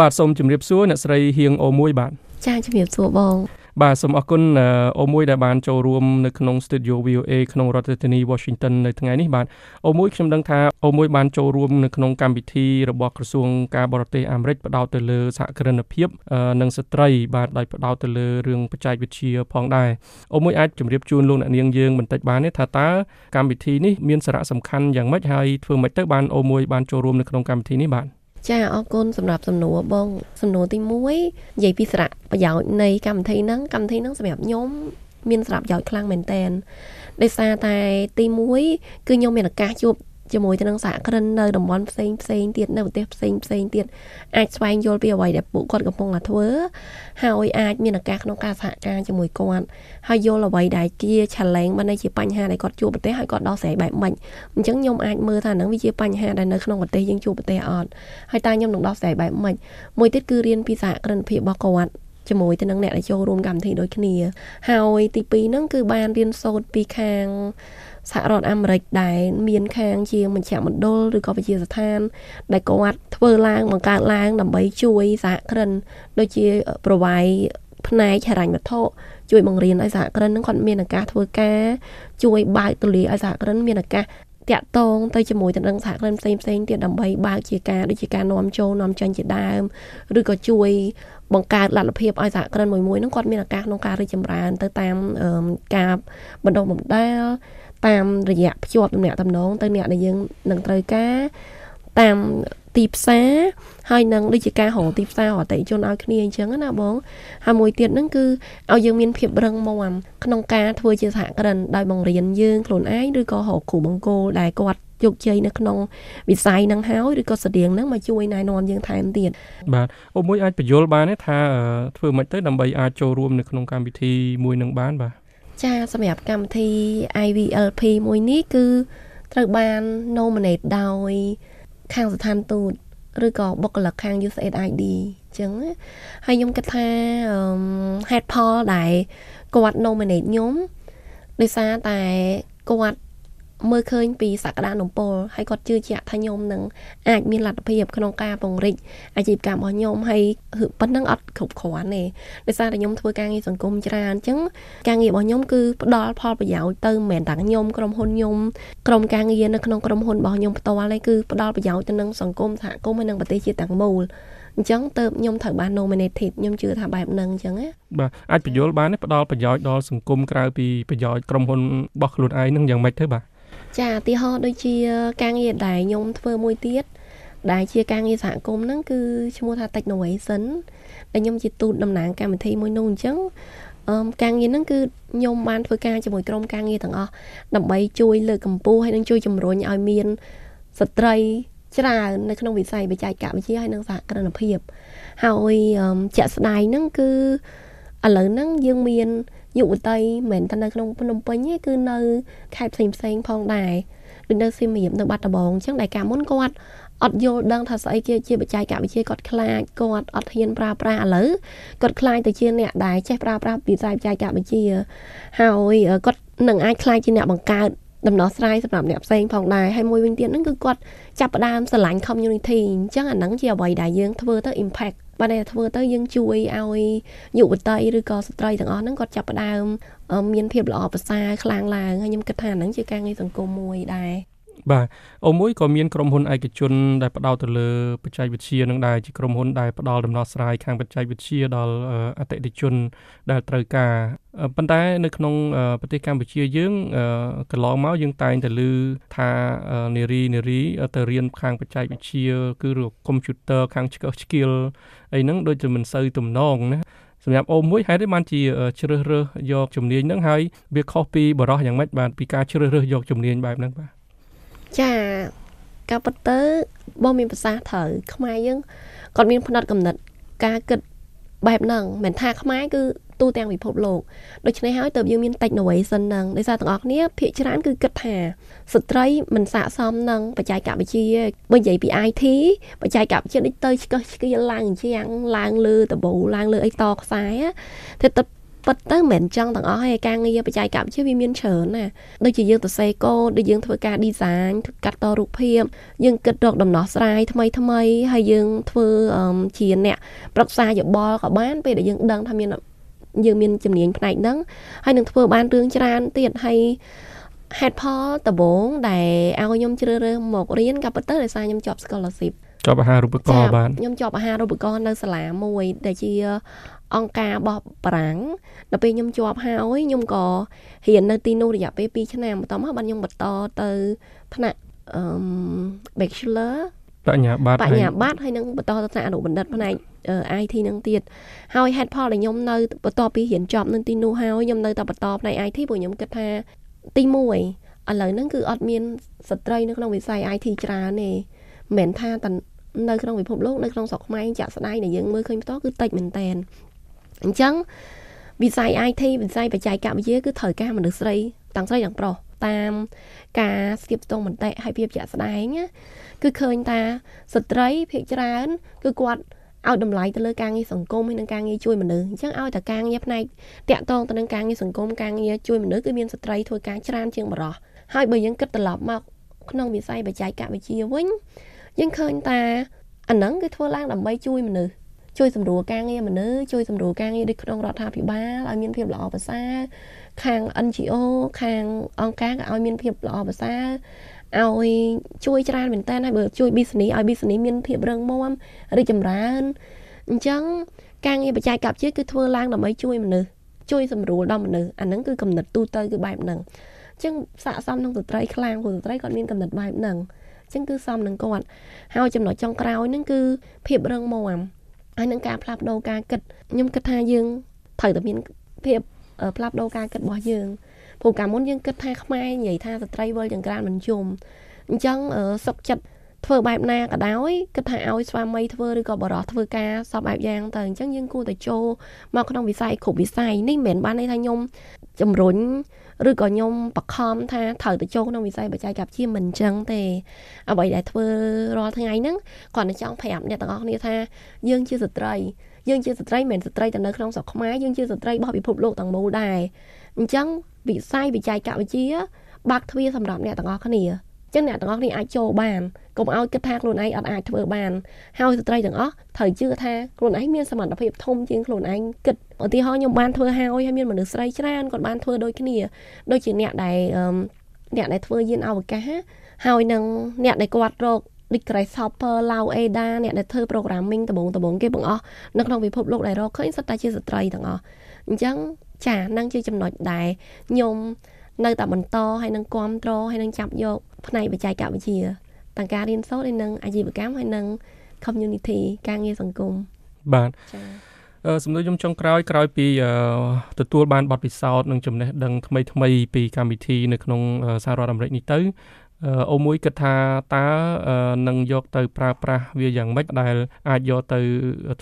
បាទសូមជម្រាបសួរអ្នកស្រីហៀងអូមួយបាទចាជំរាបសួរបងបាទសូមអរគុណអូមួយដែលបានចូលរួមនៅក្នុង Studio VOA ក្នុងរដ្ឋធានី Washington នៅថ្ងៃនេះបាទអូមួយខ្ញុំដឹងថាអូមួយបានចូលរួមនៅក្នុងកម្មវិធីរបស់ក្រសួងការបរទេសអាមេរិកផ្ដោតទៅលើសហគ្រិនភាពនិងស្ត្រីបាទដោយផ្ដោតទៅលើរឿងបច្ចេកវិទ្យាផងដែរអូមួយអាចជម្រាបជូនលោកអ្នកនាងយើងបន្តិចបានទេថាតើកម្មវិធីនេះមានសារៈសំខាន់យ៉ាងម៉េចហើយធ្វើម៉េចទៅបានអូមួយបានចូលរួមនៅក្នុងកម្មវិធីនេះបាទ ចាអរគុណសម្រាប់សំណួរបងសំណួរទី1និយាយពីសារៈប្រយោជន៍នៃកម្មវិធីហ្នឹងកម្មវិធីហ្នឹងសម្រាប់ខ្ញុំមានសារៈប្រយោជន៍ខ្លាំងមែនតើដោយសារតែទី1គឺខ្ញុំមានឱកាសជួប ជាមួយទៅនឹងសហគ្រិននៅតំបន់ផ្សេងផ្សេងទៀតនៅប្រទេសផ្សេងផ្សេងទៀតអាចស្វែងយល់ពីអ្វីដែលពួកគាត់កំពុងតែធ្វើហើយអាចមានឱកាសក្នុងការសហការជាមួយគាត់ហើយយល់អ្វីដែលជា challenge មិនជាបញ្ហាដែលគាត់ជួបប្រទេសហើយគាត់ដោះស្រាយបែបម៉េចអញ្ចឹងខ្ញុំអាចមើលថាហ្នឹងវាជាបញ្ហាដែលនៅក្នុងប្រទេសយើងជួបប្រទេសអត់ហើយតើខ្ញុំនឹងដោះស្រាយបែបម៉េចមួយទៀតគឺរៀនពីសហគ្រិនភាពរបស់គាត់ ជាមួយទៅនឹងអ្នកដែលចូលរួមកម្មវិធីដូចគ្នា ហើយទី2ហ្នឹងគឺបានរៀនសូត្រពីខាងសហរដ្ឋអាមេរិកដែលមានខាងជាមជ្ឈមណ្ឌលឬក៏វិទ្យាស្ថាន ដែលគាត់ធ្វើឡើងបង្កើតឡើងដើម្បីជួយសហគ្រិនដូចជាប្រវាយផ្នែកហិរញ្ញវត្ថុជួយបង្រៀនឲ្យសហគ្រិននឹងគាត់មានឱកាសធ្វើការជួយបើកទូលាយឲ្យសហគ្រិនមានឱកាស តាក់តងទៅជាមួយទៅនឹងសហគ្រិនផ្សេងផ្សេងទៀតដើម្បីបើកជាការដូចជាការនាំចូលនាំចេញជាដើមឬក៏ជួយបង្កើតលទ្ធភាពឲ្យសហគ្រិនមួយមួយហ្នឹងគាត់មានឱកាសក្នុងការរីកចម្រើន ទៅតាមការបណ្ដុះបណ្ដាលតាមរយៈភ្ជាប់ទំនាក់ទំនងទៅអ្នកដែលយើងនឹងត្រូវការតាម ទីផ្សារហើយនឹងដូចជាការរកទីផ្សារអតិជនឲ្យគ្នាអញ្ចឹងណាបងហើយមួយទៀតហ្នឹងគឺឲ្យយើងមានភាពរឹងមាំក្នុងការធ្វើជាសហគ្រិនដោយបង្រៀនយើងខ្លួនឯងឬក៏រកគ្រូបង្គោលដែលគាត់ជោគជ័យនៅក្នុងវិស័យហ្នឹងហើយឬក៏ស្តៀងហ្នឹងមកជួយណែនាំយើងថែមទៀតបាទអូមួយអាចបញ្យល់បានទេថាធ្វើមិនទៅដើម្បីអាចចូលរួមនៅក្នុងកម្មវិធីមួយនឹងបានបាទចាសម្រាប់កម្មវិធី IVLP មួយនេះគឺត្រូវបាន nominate ដោយ ខាងស្ថានទូតឬក៏បុគ្គលិកខាង USAID អញ្ចឹងហើយខ្ញុំគិតថាហេតុផលដែលគាត់ nominate ខ្ញុំដោយសារតែគាត់ មើលឃើញពីសក្តានុពលហើយគាត់ជឿជាក់ថាខ្ញុំនឹងអាចមានលទ្ធភាពក្នុងការពង្រីកអាជីវកម្មរបស់ខ្ញុំហើយប៉ុណ្ណឹងអត់គ្រប់គ្រាន់ទេដោយសារតែខ្ញុំធ្វើការងារសង្គមច្រើនអញ្ចឹងការងាររបស់ខ្ញុំគឺផ្ដល់ផលប្រយោជន៍ទៅមិនមែនតែខ្ញុំក្រុមហ៊ុនខ្ញុំក្រុមការងារនៅក្នុងក្រុមហ៊ុនរបស់ខ្ញុំផ្ទាល់ទេគឺផ្ដល់ប្រយោជន៍ទៅនឹងសង្គមសហគមន៍ហើយនិងប្រទេសជាតិទាំងមូលអញ្ចឹងទៅខ្ញុំត្រូវបាន nominated ខ្ញុំជឿថាបែបហ្នឹងអញ្ចឹងណាបាទអាចបញ្យល់បានផ្ដល់ប្រយោជន៍ដល់សង្គមក្រៅពីប្រយោជន៍ក្រុមហ៊ុនរបស់ខ្លួនឯងហ្នឹងយ៉ាងម៉េចទៅបាទ ចាឧទាហរណ៍ដូចជាការងារដែលខ្ញុំធ្វើមួយទៀតដែលជាការងារសហគមន៍ហ្នឹងគឺឈ្មោះថា Technovation ដែលខ្ញុំជាទូតតំណាងកម្មវិធីមួយនោះអញ្ចឹងអឺការងារហ្នឹងគឺខ្ញុំបានធ្វើការជាមួយក្រុមការងារទាំងអស់ដើម្បីជួយលើកកម្ពស់ហើយនិងជួយជំរុញឲ្យមានស្ត្រីច្រើននៅក្នុងវិស័យបច្ចេកវិទ្យាហើយនិងសហគ្រិនភាពហើយជាក់ស្ដែងហ្នឹងគឺឥឡូវហ្នឹងយើងមាន យុវតីមិនមែនតែនៅក្នុងភ្នំពេញទេគឺនៅខេត្តផ្សេងផ្សេងផងដែរដូចនៅសៀមរាបនៅបាត់ដំបងអញ្ចឹងដែលកាលមុនគាត់អត់យល់ដឹងថាស្អីគេជាបច្ចេកវិទ្យាគាត់ខ្លាចគាត់អត់ហ៊ានប្រើប្រាស់ឥឡូវគាត់ខ្លាចទៅជាអ្នកដែលចេះប្រើប្រាស់វិស័យបច្ចេកវិទ្យាហើយគាត់នឹងអាចខ្លាចជាអ្នកបង្កើតដំណោះស្រាយសម្រាប់អ្នកផ្សេងផងដែរហើយមួយវិញទៀតហ្នឹងគឺគាត់ចាប់ផ្ដើមស្រឡាញ់ community អញ្ចឹងអាហ្នឹងជាអ្វីដែលយើងធ្វើទៅ impact បានតែធ្វើទៅយើងជួយឲ្យយុវតីឬក៏ស្ត្រីទាំងអស់ហ្នឹងគាត់ចាប់ផ្ដើមមានភាពល្អប្រសើរខ្លាំងឡើងហើយខ្ញុំគិតថាហ្នឹងជាការងារសង្គមមួយដែរ បាទអូមួយក៏មានក្រុមហ៊ុនឯកជនដែលផ្ដោតទៅលើបច្ចេកវិទ្យានឹងដែរជាក្រុមហ៊ុនដែលផ្ដល់ដំណោះស្រាយខាងបច្ចេកវិទ្យាដល់អតិថិជនដែលត្រូវការប៉ុន្តែនៅក្នុងប្រទេសកម្ពុជាយើងកន្លងមកយើងតែងតែឮថានារីនារីទៅរៀនខាងបច្ចេកវិទ្យាគឺកុំព្យូទ័រខាងឆ្កឹះឆ្កៀលអីហ្នឹងដូចជាមិនសូវទំនងណាសម្រាប់អូមួយហេតុទេបានជាជ្រើសរើសយកជំនាញហ្នឹងហើយវាខុសពីបរោះយ៉ាងម៉េចបាទពីការជ្រើសរើសយកជំនាញបែបហ្នឹងបាទ ចាការពិតទៅបងមានប្រសាសន៍ត្រូវខ្មែរយើងគាត់មានផ្នែកកំណត់ការគិតបែបហ្នឹងមិនថាខ្មែរគឺទូទាំងពិភពលោកដូច្នេះហើយតើយើងមាន technovation ហ្នឹងដោយសារទាំងអស់គ្នាភាគច្រើនគឺគិតថាស្ត្រីមិនស័កសមនឹងបច្ចេកវិទ្យាបើនិយាយពី IT បច្ចេកវិទ្យាដូចទៅឆ្កឹះឆ្កៀលឡើងជាងឡើងលើដបូឡើងលើអីតខ្សែតែទៅ ពិតទៅមិនមែនចឹងទាំងអស់ទេការងារបច្ចេកវិទ្យាវាមានច្រើនណាដូចជាយើងទៅសេកូដដូចយើងធ្វើការ design កាត់តរូបភាពយើងគិតរកដំណោះស្រាយថ្មីថ្មីហើយយើងធ្វើជាអ្នកប្រឹក្សាយោបល់ក៏បានពេលដែលយើងដឹងថាមានយើងមានជំនាញផ្នែកហ្នឹងហើយនឹងធ្វើបានរឿងច្រើនទៀតហើយហេតុផលដំបូងដែលឲ្យខ្ញុំជ្រើសរើសមករៀនក៏ពិតទៅដោយសារខ្ញុំជាប់ scholarship ជាប់អាហារូបករណ៍បានខ្ញុំជាប់អាហារូបករណ៍នៅសាលាមួយដែលជា អង្គការរបស់បារាំងដល់ពេលខ្ញុំជាប់ហើយខ្ញុំក៏រៀននៅទីនោះរយៈពេល2ឆ្នាំបន្ទាប់មកបានខ្ញុំបន្តទៅថ្នាក់អឺ bachelor បញ្ញាបត្របញ្ញាបត្រហើយនឹងបន្តទៅថ្នាក់អនុបណ្ឌិតផ្នែក IT នឹងទៀតហើយហេតុផលដែលខ្ញុំនៅបន្តពីរៀនចប់នៅទីនោះហើយខ្ញុំនៅតែបន្តផ្នែក IT ព្រោះខ្ញុំគិតថាទី1ឥឡូវហ្នឹងគឺអត់មានស្ត្រីនៅក្នុងវិស័យ IT ច្រើនទេមិនមែនថាតែនៅក្នុងពិភពលោកនៅក្នុងស្រុកខ្មែរចាក់ស្ដាយដែលយើងមើលឃើញផ្ទាល់គឺតិចមែនតែន អញ្ចឹងវិស័យ IT វិស័យបច្ចេកវិទ្យាគឺត្រូវការមនុស្សស្រីទាំងស្រីទាំងប្រុសតាមការស្ទាបស្ទង់មតិហើយភាពជាក់ស្ដែងគឺឃើញថាស្ត្រីភាគច្រើន គឺគាត់ឲ្យតម្លៃទៅលើការងារសង្គមហើយនិងការងារជួយមនុស្សអញ្ចឹងឲ្យតែការងារផ្នែកតាក់ទងទៅនឹងការងារសង្គមការងារជួយមនុស្សគឺមានស្ត្រីធ្វើការច្រើនជាងបរិសុទ្ធហើយបើយើងគិតត្រឡប់មកក្នុងវិស័យបច្ចេកវិទ្យាវិញយើងឃើញថាអាហ្នឹងគឺធ្វើឡើងដើម្បីជួយមនុស្ស ជួយសម្រួលការងារមនុស្សជួយសម្រួលការងារដូចក្នុងរដ្ឋាភិបាលឲ្យមានភាពល្អប្រសើរខាង NGO ខាងអង្គការក៏ឲ្យមានភាពល្អប្រសើរឲ្យជួយច្រើនមែនតើហើយបើជួយ business ឲ្យ business មានភាពរឹងមាំរីកចម្រើនអញ្ចឹងការងារបច្ចេកវិទ្យាគឺធ្វើឡើងដើម្បីជួយមនុស្សជួយសម្រួលដល់មនុស្សអាហ្នឹងគឺកំណត់ទូទៅគឺបែបហ្នឹងអញ្ចឹងស័កសមនឹងស្ត្រីខ្លាំងព្រោះស្ត្រីគាត់មានកំណត់បែបហ្នឹងអញ្ចឹងគឺសមនឹងគាត់ហើយចំណុចចុងក្រោយហ្នឹងគឺភាពរឹងមាំ ហើយនឹងការផ្លាស់ប្ដូរការគិតខ្ញុំគិតថាយើងត្រូវតែមានភាពផ្លាស់ប្ដូរការគិតរបស់យើងព្រោះកាលមុនយើងគិតថាខ្មែរនិយាយថាស្ត្រីវិលចង្ក្រានមិនជុំអញ្ចឹងសុកចិត្ត ធ្វើបែបណាក៏ដោយគិតថាឲ្យស្វាមីធ្វើឬក៏បរិសធ្វើការសពបែបយ៉ាងទៅអញ្ចឹងយើងគួរតែចូលមកក្នុងវិស័យគ្រប់វិស័យនេះមិនមែនបានន័យថាខ្ញុំជំរុញឬក៏ខ្ញុំបខំថាត្រូវទៅចូលក្នុងវិស័យបច្ចេកវិទ្យាមិនអញ្ចឹងទេអ្វីដែលធ្វើរាល់ថ្ងៃហ្នឹងគាត់នឹងចង់ប្រាប់អ្នកទាំងអស់គ្នាថាយើងជាស្ត្រីយើងជាស្ត្រីមិនមែនស្ត្រីតែនៅក្នុងស្រុកខ្មែរយើងជាស្ត្រីរបស់ពិភពលោកទាំងមូលដែរអញ្ចឹងវិស័យបច្ចេកវិទ្យាបើកទ្វារសម្រាប់អ្នកទាំងអស់គ្នា ចឹងអ្នកទាំងអស់គ្នាអាចចូលបានកុំឲ្យគិតថាខ្លួនឯងអត់អាចធ្វើបានហើយស្ត្រីទាំងអស់ត្រូវជឿថាខ្លួនឯងមានសមត្ថភាពធំជាងខ្លួនឯងគិតឧទាហរណ៍ខ្ញុំបានធ្វើហើយហើយមានមនុស្សស្រីច្រើនគាត់បានធ្វើដូចគ្នាដូចជាអ្នកដែលអ្នកដែលធ្វើយានអវកាសហើយនឹងអ្នកដែលគាត់រកដូច Grace Hopper, Lau Ada អ្នកដែលធ្វើ programming ដំបងដំបងគេបងអស់នៅក្នុងពិភពលោកដែលរកឃើញសុទ្ធតែជាស្ត្រីទាំងអស់អញ្ចឹងចានឹងជាចំណុចដែលខ្ញុំ នៅតែបន្តហើយនឹងគ្រប់គ្រងហើយនឹងចាប់យកផ្នែកបច្ចេកវិទ្យាទាំងការរៀនសូត្រហើយនឹងអាជីវកម្មហើយនឹង community ការងារសង្គមបាទចាអឺសំណួរខ្ញុំចុងក្រោយក្រោយពីទទួលបានបទពិសោធន៍និងចំណេះដឹងថ្មីថ្មីពីកម្មវិធីនៅក្នុងសហរដ្ឋអាមេរិកនេះទៅ អូមួយគិតថាតើនឹងយកទៅប្រើប្រាស់វាយ៉ាងម៉េចដែលអាចយកទៅ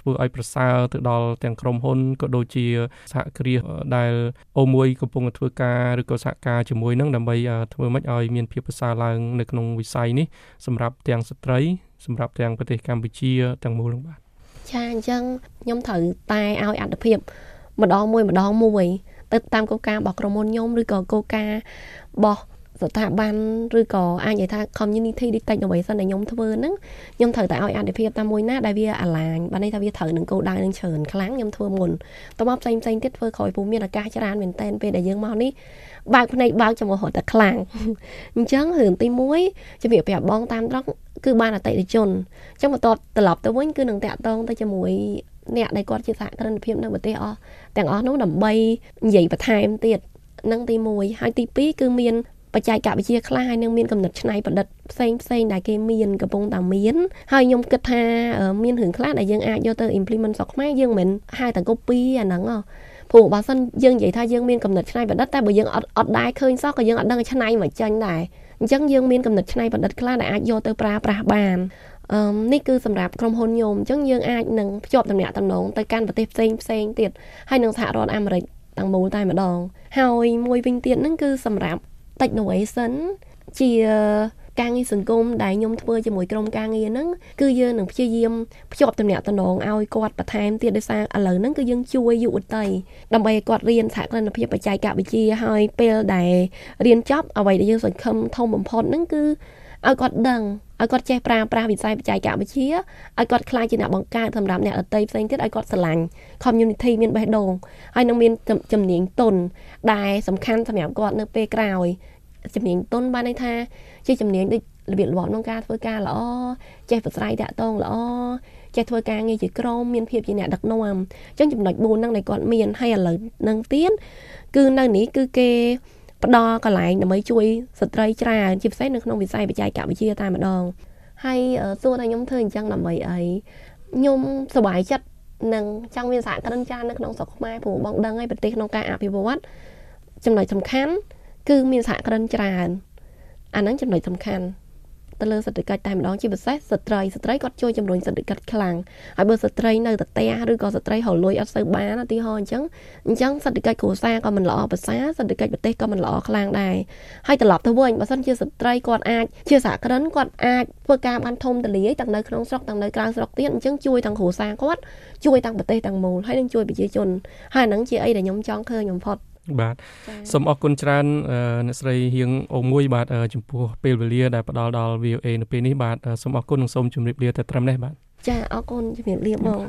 ធ្វើឲ្យប្រសើរទៅដល់ទាំងក្រុមហ៊ុនក៏ដូចជាសហគ្រាសដែលអូមួយកំពុងធ្វើការឬក៏សហការជាមួយនឹងដើម្បីធ្វើម៉េចឲ្យមានភាពប្រសើរឡើងនៅក្នុងវិស័យនេះសម្រាប់ទាំងស្ត្រីសម្រាប់ទាំងប្រទេសកម្ពុជាទាំងមូលនឹងបាទចាអញ្ចឹងខ្ញុំត្រូវតែឲ្យអត្ថភាពម្ដងមួយម្ដងមួយទៅតាមគោលការណ៍របស់ក្រុមហ៊ុនខ្ញុំឬក៏គោលការណ៍របស់ ស្ថាប័នឬក៏អាចនិយាយថា community ដូច innovation ដែលខ្ញុំធ្វើហ្នឹងខ្ញុំត្រូវតែឲ្យអត្ថភាពតាមមួយណាដែលវាអាឡាញបានន័យថាវាត្រូវនឹងគោលដៅនឹងច្រើនខ្លាំងខ្ញុំធ្វើមុនតមកផ្សេងផ្សេងទៀតធ្វើក្រោយពូមានឱកាសច្រើនមែនតែនពេលដែលយើងមកនេះបើកភ្នែកបើកចំហរតែខ្លាំងអញ្ចឹងរឿងទី1ជំរាបប្រាប់បងតាមត្រង់គឺបានអតិថិជនអញ្ចឹងបន្ទាប់ត្រឡប់ទៅវិញគឺនឹងតាក់ទងទៅជាមួយអ្នកដែលគាត់ជាសហគ្រិនភាពនៅប្រទេសអស់ទាំងអស់នោះដើម្បីនិយាយបន្ថែមទៀតនឹងទី1ហើយទី2គឺមាន បច្ចេកវិទ្យាខ្លះហើយនឹងមានកំណត់ច្នៃប្រឌិតផ្សេងផ្សេងដែលគេមានកំពុងតែមានហើយខ្ញុំគិតថាមានរឿងខ្លះដែលយើងអាចយកទៅ implement ស្រុកខ្មែរយើងមិនហៅតែ copy អាហ្នឹងព្រោះបើសិនយើងនិយាយថាយើងមានកំណត់ច្នៃប្រឌិតតែបើយើងអត់អត់ដែរឃើញសោះក៏យើងអត់ដឹងច្នៃមកចាញ់ដែរអញ្ចឹងយើងមានកំណត់ច្នៃប្រឌិតខ្លះដែលអាចយកទៅប្រើប្រាស់បានអឺនេះគឺសម្រាប់ក្រុមហ៊ុនខ្ញុំអញ្ចឹងយើងអាចនឹងភ្ជាប់តំណែងតំណងទៅកាន់ប្រទេសផ្សេងផ្សេងទៀតហើយនឹងសហរដ្ឋអាមេរិកទាំងមូលតែម្ដងហើយមួយវិញទៀតហ្នឹងគឺសម្រាប់ technovation ជាការងារសង្គមដែលខ្ញុំធ្វើជាមួយក្រុមការងារហ្នឹងគឺយើងនឹងព្យាយាមភ្ជាប់តំណែងតំណងឲ្យគាត់បន្ថែមទៀតដោយសារឥឡូវហ្នឹងគឺយើងជួយយុវតីដើម្បីឲ្យគាត់រៀនសហគ្រិនភាពបច្ចេកវិទ្យាហើយពេលដែលរៀនចប់អ្វីដែលយើងសង្ឃឹមធំបំផុតហ្នឹងគឺឲ្យគាត់ដឹង ឲ្យគាត់ចេះប្រើប្រាស់វិស័យបច្ចេកវិទ្យាឲ្យគាត់ខ្លាចជាអ្នកបង្កើតសម្រាប់អ្នកដតីផ្សេងទៀតឲ្យគាត់ស្រឡាញ់ community មានបេះដូងហើយនឹងមានជំនាញទុនដែលសំខាន់សម្រាប់គាត់នៅពេលក្រោយជំនាញទុនបានន័យថាជាជំនាញដូចរបៀបរបបក្នុងការធ្វើការល្អចេះប្រស្រ័យតាក់ទងល្អចេះធ្វើការងារជាក្រុមមានភាពជាអ្នកដឹកនាំអញ្ចឹងចំណុច4ហ្នឹងដែលគាត់មានហើយឥឡូវនឹងទៀតគឺនៅនេះគឺគេ ផ្ដល់កន្លែងដើម្បីជួយស្ត្រីច្រើនជាពិសេសនៅក្នុងវិស័យបច្ចេកវិទ្យាតែម្ដងហើយសួរថាខ្ញុំធ្វើអញ្ចឹងដើម្បីអីខ្ញុំសប្បាយចិត្តនឹងចង់មានសហគ្រិនចាននៅក្នុងស្រុកខ្មែរព្រោះបងដឹងហើយប្រទេសក្នុងការអភិវឌ្ឍចំណុចសំខាន់គឺមានសហគ្រិនច្រើនអាហ្នឹងចំណុចសំខាន់ ទៅលើសេដ្ឋកិច្ចតែម្ដងជាពិសេសស្ត្រីស្ត្រីគាត់ជួយជំរុញសេដ្ឋកិច្ចខ្លាំងហើយបើស្ត្រីនៅតែផ្ទះឬក៏ស្ត្រីរលួយអត់សូវបានឧទាហរណ៍អញ្ចឹងអញ្ចឹងសេដ្ឋកិច្ចគ្រួសារក៏មិនល្អប្រសើរសេដ្ឋកិច្ចប្រទេសក៏មិនល្អខ្លាំងដែរហើយត្រឡប់ទៅវិញបើសិនជាស្ត្រីគាត់អាចជាសហគ្រិនគាត់អាចធ្វើការបានធំទលាយទាំងនៅក្នុងស្រុកទាំងនៅក្រៅស្រុកទៀតអញ្ចឹងជួយទាំងគ្រួសារគាត់ជួយទាំងប្រទេសទាំងមូលហើយនឹងជួយប្រជាជនហើយហ្នឹងជាអីដែលខ្ញុំចង់ឃើញបំផុត បាទសូមអរគុណច្រើនអ្នកស្រីហៀងអូមួយបាទចំពោះពេលវេលាដែលផ្ដល់ដល់ VOA នៅពេលនេះបាទសូមអរគុណនិងសូមជម្រាបលាតែត្រឹមនេះបាទចាអរគុណជម្រាបលាបង